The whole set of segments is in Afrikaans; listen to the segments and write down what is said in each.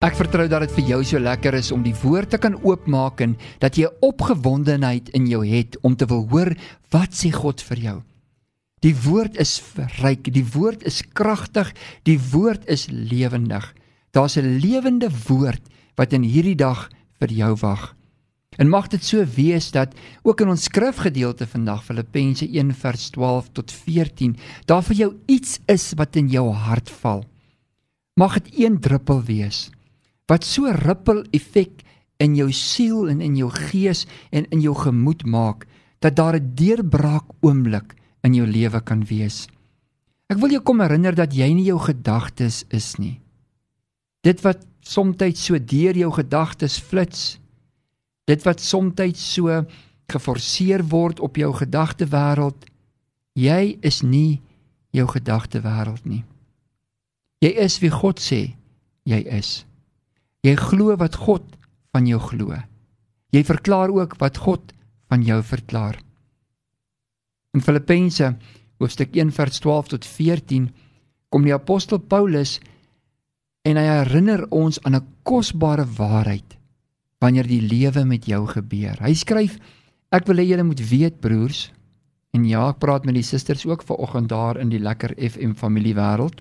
Ek vertrou dat dit vir jou so lekker is om die woord te kan oopmaak en dat jy 'n opgewondenheid in jou het om te wil hoor wat sê God vir jou. Die woord is ryk, die woord is kragtig, die woord is lewendig. Daar's 'n lewende woord wat in hierdie dag vir jou wag. En mag dit so wees dat ook in ons skrifgedeelte vandag Filippense 1 vers 12 tot 14 daar vir jou iets is wat in jou hart val. Mag dit een druppel wees wat so rippel effek in jou siel en in jou gees en in jou gemoed maak dat daar 'n deurbraak oomblik in jou lewe kan wees. Ek wil jou kom herinner dat jy nie jou gedagtes is nie. Dit wat soms so deur jou gedagtes flits, dit wat soms so geforseer word op jou gedagtewêreld, jy is nie jou gedagtewêreld nie. Jy is wie God sê jy is. Jy glo wat God van jou glo. Jy verklaar ook wat God van jou verklaar. In Filippense hoofstuk 1 vers 12 tot 14 kom die apostel Paulus en hy herinner ons aan 'n kosbare waarheid wanneer die lewe met jou gebeur. Hy skryf: Ek wil hê julle moet weet broers en ja, ek praat met die susters ook vanoggend daar in die lekker FM familiewêreld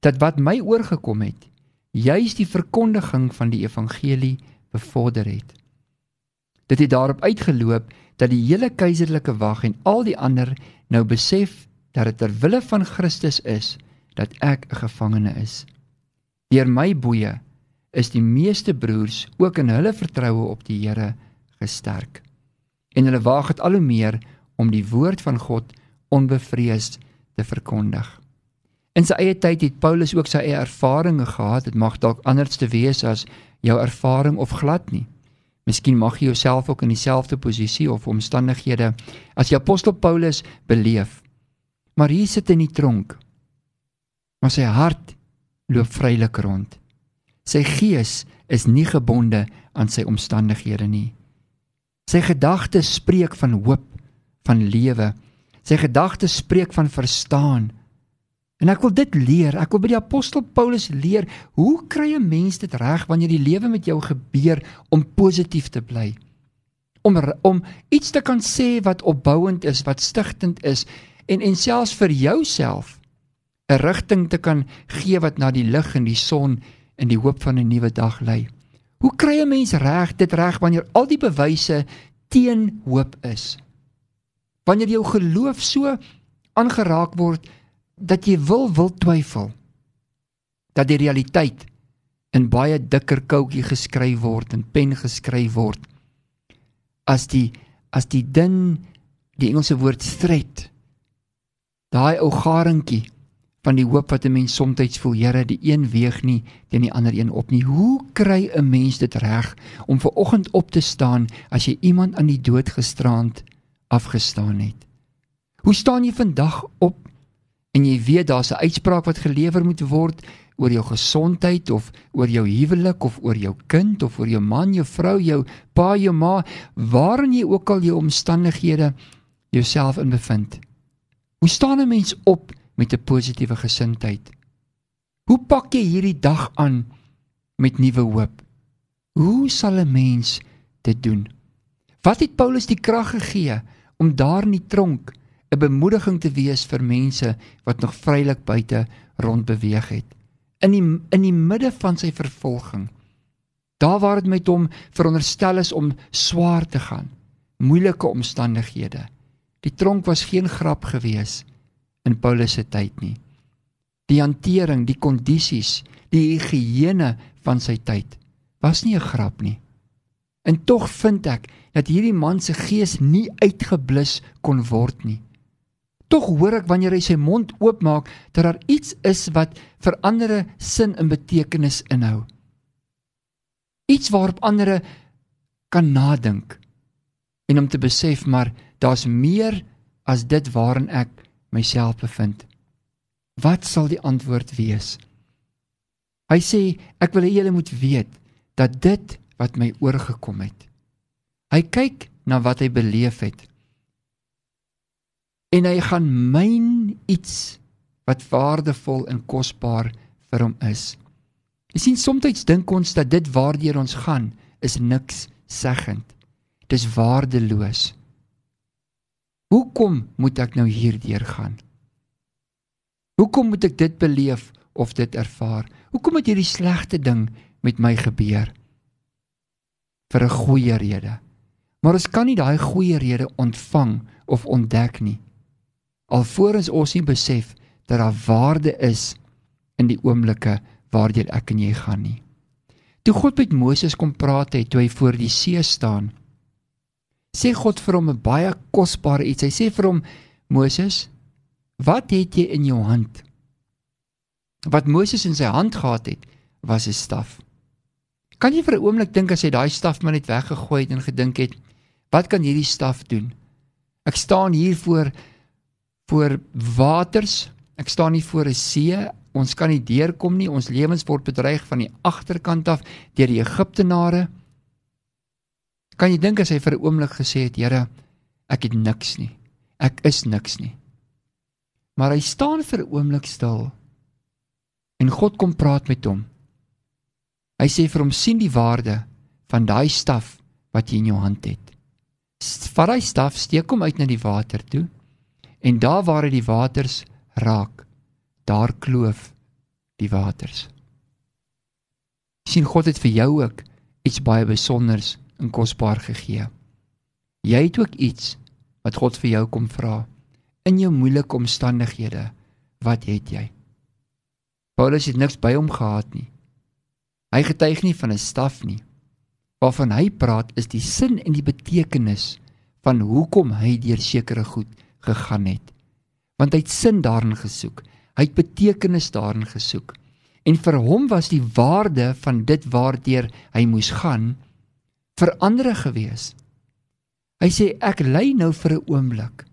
dat wat my oorgekom het juis die verkondiging van die evangelie bevorder het. Dit het daarop uitgeloop dat die hele keiserlike wag en al die ander nou besef dat dit ter wille van Christus is dat ek 'n gevangene is. Deur my boeye is die meeste broers ook in hulle vertroue op die Here gesterk. En hulle waag dit al hoe meer om die woord van God onbevreesd te verkondig. In sy eie tyd het Paulus ook sy eie ervarings gehad. Dit mag dalk anders te wees as jou ervaring of glad nie. Miskien mag jy jouself ook in dieselfde posisie of omstandighede as die apostel Paulus beleef. Maar hier sit in die tronk. Maar sy hart loop vrylik rond. Sy gees is nie gebonde aan sy omstandighede nie. Sy gedagtes spreek van hoop, van lewe. Sy gedagtes spreek van verstaan, En ek wil dit leer. Ek wil by die apostel Paulus leer, hoe kry 'n mens dit reg wanneer die lewe met jou gebeur om positief te bly? Om om iets te kan sê wat opbouend is, wat stigtend is en en selfs vir jouself 'n rigting te kan gee wat na die lig en die son en die hoop van 'n nuwe dag lei. Hoe kry 'n mens reg dit reg wanneer al die bewyse teen hoop is? Wanneer jou geloof so aangeraak word dat jy wil wil twyfel. Dat die realiteit in baie dikker koutjie geskryf word en pen geskryf word. As die as die dun die Engelse woord threat daai ou garingkie van die hoop wat 'n mens soms voel Here die een weeg nie teen die ander een op nie. Hoe kry 'n mens dit reg om ver oggend op te staan as jy iemand aan die dood gisterand afgestaan het? Hoe staan jy vandag op en jy weet daar's 'n uitspraak wat gelewer moet word oor jou gesondheid of oor jou huwelik of oor jou kind of oor jou man, jou vrou, jou pa, jou ma, waarin jy ook al jou omstandighede jouself in bevind. Hoe staan 'n mens op met 'n positiewe gesindheid? Hoe pak jy hierdie dag aan met nuwe hoop? Hoe sal 'n mens dit doen? Wat het Paulus die krag gegee om daar in die tronk 'n bemoediging te wees vir mense wat nog vrylik buite rond beweeg het. In die in die midde van sy vervolging. Daar waar dit met hom veronderstel is om swaar te gaan, moeilike omstandighede. Die tronk was geen grap gewees in Paulus se tyd nie. Die hantering, die kondisies, die higiëne van sy tyd was nie 'n grap nie. En tog vind ek dat hierdie man se gees nie uitgeblus kon word nie tog hoor ek wanneer hy sy mond oopmaak dat daar iets is wat vir ander sin en betekenis inhou. Iets waarop ander kan nadink en om te besef maar daar's meer as dit waarin ek myself bevind. Wat sal die antwoord wees? Hy sê ek wil hê julle moet weet dat dit wat my oorgekom het. Hy kyk na wat hy beleef het en hy gaan myn iets wat waardevol en kosbaar vir hom is. Jy sien soms dink ons dat dit waardeur ons gaan is niks seggend. Dis waardeloos. Hoekom moet ek nou hierdeur gaan? Hoekom moet ek dit beleef of dit ervaar? Hoekom het hierdie slegte ding met my gebeur? Vir 'n goeie rede. Maar ons kan nie daai goeie rede ontvang of ontdek nie. Alvorens ons nie besef dat daar waarde is in die oomblikke waardeur ek en jy gaan nie. Toe God met Moses kom praat het toe hy voor die see staan, sê God vir hom 'n baie kosbare iets. Hy sê vir hom: "Moses, wat het jy in jou hand?" Wat Moses in sy hand gehad het, was 'n staf. Kan jy vir 'n oomblik dink as hy daai staf maar net weggegooi het en gedink het, "Wat kan hierdie staf doen?" Ek staan hier voor voor waters. Ek staan nie voor 'n see. Ons kan nie deurkom nie. Ons lewens word bedreig van die agterkant af deur die Egiptenare. Kan jy dink as hy vir 'n oomblik gesê het, Here, ek het niks nie. Ek is niks nie. Maar hy staan vir 'n oomblik stil. En God kom praat met hom. Hy sê vir hom sien die waarde van daai staf wat jy in jou hand het. Vat daai staf, steek hom uit na die water toe. En daar waar dit die waters raak, daar kloof die waters. sien God het vir jou ook iets baie besonders en kosbaar gegee. Jy het ook iets wat God vir jou kom vra in jou moeilike omstandighede. Wat het jy? Paulus het niks by hom gehad nie. Hy getuig nie van 'n staf nie. Waarvan hy praat is die sin en die betekenis van hoekom hy deur sekere goed gegaan het. Want hy het sin daarin gesoek. Hy het betekenis daarin gesoek. En vir hom was die waarde van dit waardeur hy moes gaan verander gewees. Hy sê ek ly nou vir 'n oomblik,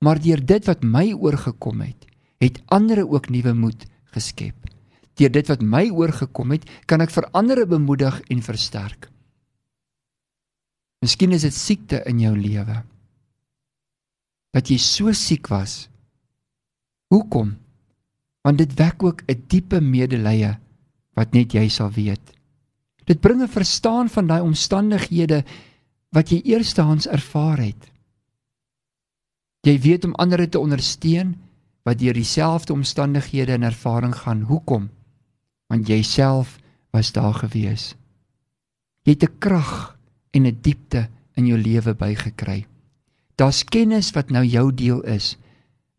maar deur dit wat my oorgekom het, het ander ook nuwe moed geskep. Deur dit wat my oorgekom het, kan ek verander bemoedig en versterk. Miskien is dit siekte in jou lewe. Dat jy so siek was. Hoekom? Want dit wek ook 'n diepe medelee wat net jy sal weet. Dit bring 'n verstaan van daai omstandighede wat jy eerstehands ervaar het. Jy weet om ander te ondersteun wat deur dieselfde omstandighede en ervaring gaan. Hoekom? Want jy self was daar gewees. Jy het 'n krag en 'n diepte in jou lewe bygekry. Daar's kennis wat nou jou deel is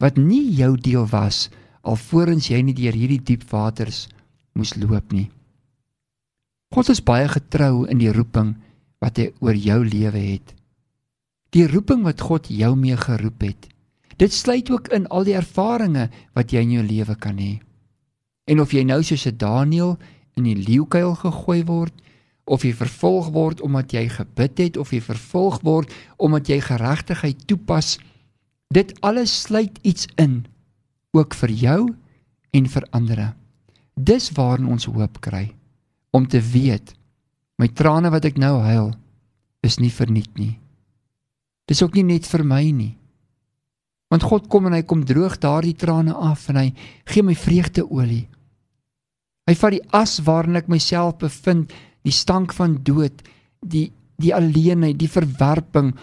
wat nie jou deel was alvorens jy nie deur hierdie diep waters moes loop nie. God is baie getrou in die roeping wat hy oor jou lewe het. Die roeping wat God jou mee geroep het. Dit sluit ook in al die ervarings wat jy in jou lewe kan hê. En of jy nou soos 'n Daniël in die leeukuil gegooi word of jy vervolg word omdat jy gebid het of jy vervolg word omdat jy geregtigheid toepas, dit alles sluit iets in ook vir jou en vir ander. Dis waarin ons hoop kry om te weet my trane wat ek nou huil is nie verniet nie. Dis ook nie net vir my nie. Want God kom en hy kom droog daardie trane af en hy gee my vreugdeolie. Hy vat die as waarin ek myself bevind, die stank van dood, die die alleenheid, die verwerping,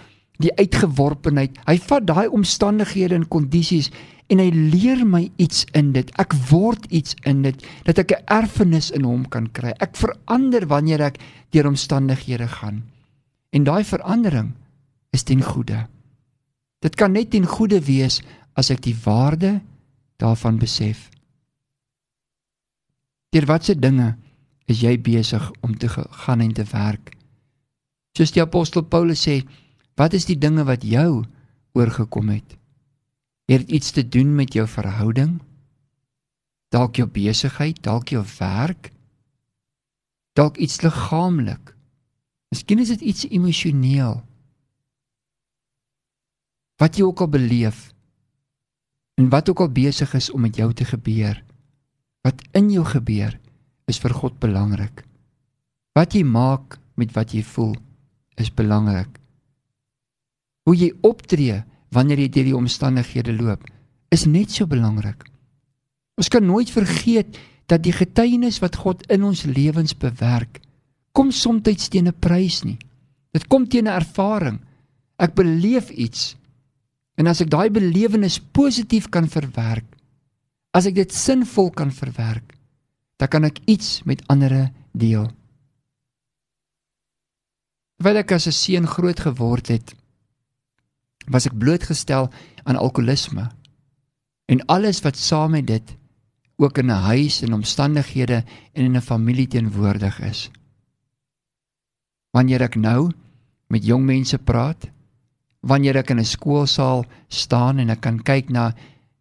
die uitgeworpenheid. Hy vat daai omstandighede en kondisies en hy leer my iets in dit. Ek word iets in dit dat ek 'n erfenis in hom kan kry. Ek verander wanneer ek deur omstandighede gaan. En daai verandering is ten goeie. Dit kan net ten goeie wees as ek die waarde daarvan besef. Deur watse dinge is jy besig om te gaan en te werk? Soos die apostel Paulus sê, wat is die dinge wat jou oorgekom het? Het dit iets te doen met jou verhouding? Dalk jou besigheid, dalk jou werk? Dalk iets liggaamlik? Miskien is dit iets emosioneel. Wat jy ook al beleef en wat ook al besig is om met jou te gebeur, wat in jou gebeur, is vir God belangrik. Wat jy maak met wat jy voel, is belangrik. Hoe jy optree wanneer jy deur die omstandighede loop, is net so belangrik. Ons kan nooit vergeet dat die getuienis wat God in ons lewens bewerk, kom soms teen 'n prys nie. Dit kom teen 'n ervaring. Ek beleef iets. En as ek daai belewenis positief kan verwerk, as ek dit sinvol kan verwerk, dan kan ek iets met ander deel. Terwyl ek as 'n seun groot geword het, was ek blootgestel aan alkoholisme en alles wat saam met dit ook in 'n huis en omstandighede en in 'n familie teenwoordig is. Wanneer ek nou met jong mense praat, wanneer ek in 'n skoolsaal staan en ek kan kyk na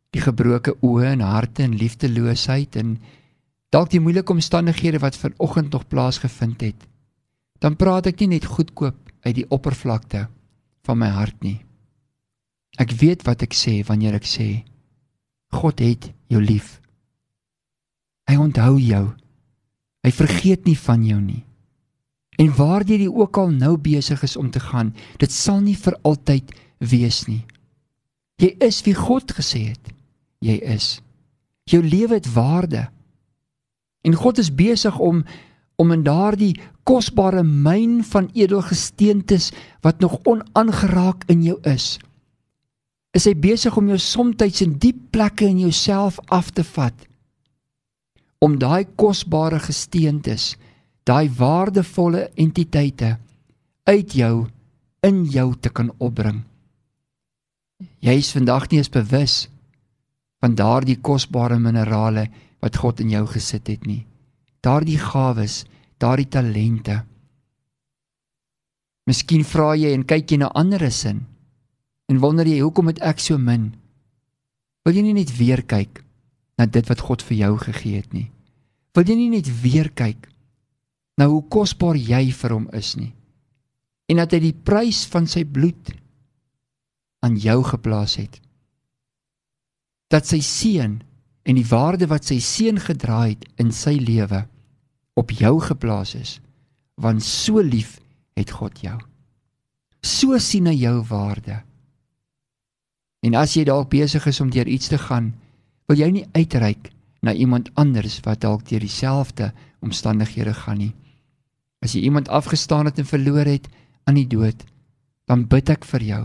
die gebroke oë en harte en liefdeloosheid en dalk die moeilike omstandighede wat vanoggend nog plaasgevind het, dan praat ek nie net goedkoop uit die oppervlakte van my hart nie. Ek weet wat ek sê wanneer ek sê God het jou lief. Hy onthou jou. Hy vergeet nie van jou nie. En waar jy ook al nou besig is om te gaan, dit sal nie vir altyd wees nie. Jy is wie God gesê het. Jy is. Jou lewe het waarde. En God is besig om om in daardie kosbare myn van edelgesteentes wat nog onaangeraak in jou is, is hy besig om jou soms in diep plekke in jouself af te vat om daai kosbare gesteentes, daai waardevolle entiteite uit jou in jou te kan opbring. Jy is vandag nie eens bewus van daardie kosbare minerale wat God in jou gesit het nie. Daardie gawes, daardie talente. Miskien vra jy en kyk jy na ander sin en wonder jy hoekom het ek so min? Wil jy nie net weer kyk na dit wat God vir jou gegee het nie. Wil jy nie net weer kyk na hoe kosbaar jy vir hom is nie en dat hy die prys van sy bloed aan jou geplaas het. Dat sy seun en die waarde wat sy seun gedra het in sy lewe op jou geplaas is want so lief het God jou. So sien hy jou waarde. En as jy dalk besig is om deur iets te gaan, wil jy nie uitreik na iemand anders wat dalk deur dieselfde omstandighede gaan nie. As jy iemand afgestaan het en verloor het aan die dood, dan bid ek vir jou.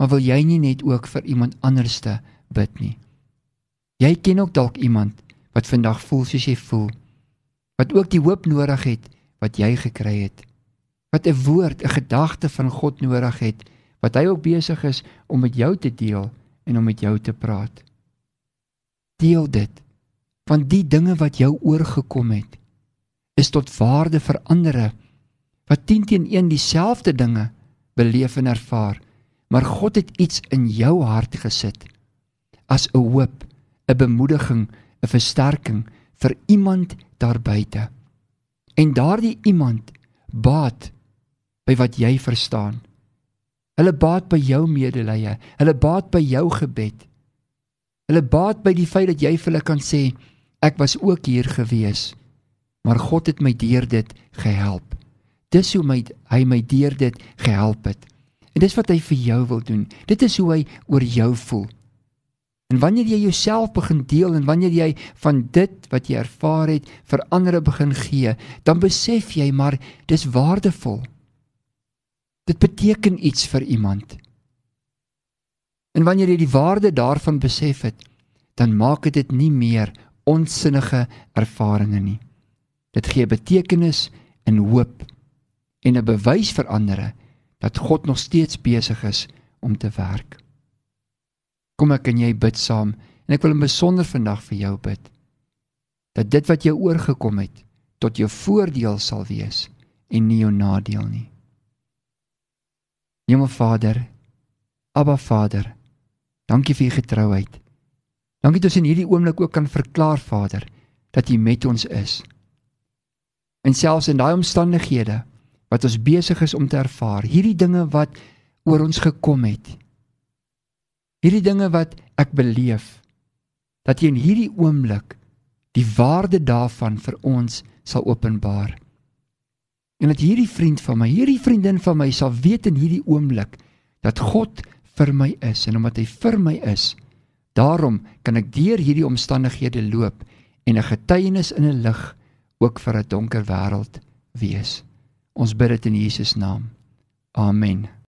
Maar wil jy nie net ook vir iemand anderste bid nie? Jy ken ook dalk iemand wat vandag voel soos jy voel, wat ook die hoop nodig het wat jy gekry het. Wat 'n woord, 'n gedagte van God nodig het wat hy ook besig is om met jou te deel en om met jou te praat. Deel dit. Want die dinge wat jou oorgekom het is tot waarde vir ander wat 10 teen 1 dieselfde dinge beleef en ervaar. Maar God het iets in jou hart gesit as 'n hoop, 'n bemoediging, 'n versterking vir iemand daar buite. En daardie iemand baat by wat jy verstaan. Hulle baat by jou medelee, hulle baat by jou gebed. Hulle baat by die feit dat jy vir hulle kan sê ek was ook hier gewees, maar God het my deur dit gehelp. Dis hoe my hy my deur dit gehelp het. En dis wat hy vir jou wil doen. Dit is hoe hy oor jou voel. En wanneer jy jouself begin deel en wanneer jy van dit wat jy ervaar het vir ander begin gee, dan besef jy maar dis waardevol. Dit beteken iets vir iemand. En wanneer jy die waarde daarvan besef het, dan maak dit nie meer onsinnige ervarings nie. Dit gee betekenis en hoop en 'n bewys vir ander dat God nog steeds besig is om te werk. Kom ek en jy bid saam en ek wil in besonder vandag vir jou bid dat dit wat jou oorgekom het tot jou voordeel sal wees en nie jou nadeel nie. Hemelvader, Abba Vader, dankie vir u getrouheid. Dankie dat ons in hierdie oomblik ook kan verklaar Vader dat U met ons is. En selfs in daai omstandighede wat ons besig is om te ervaar, hierdie dinge wat oor ons gekom het. Hierdie dinge wat ek beleef dat U in hierdie oomblik die waarde daarvan vir ons sal openbaar. En dat hierdie vriend van my, hierdie vriendin van my sal weet in hierdie oomblik dat God vir my is en omdat hy vir my is, daarom kan ek deur hierdie omstandighede loop en 'n getuienis in 'n lig ook vir 'n donker wêreld wees. Ons bid dit in Jesus naam. Amen.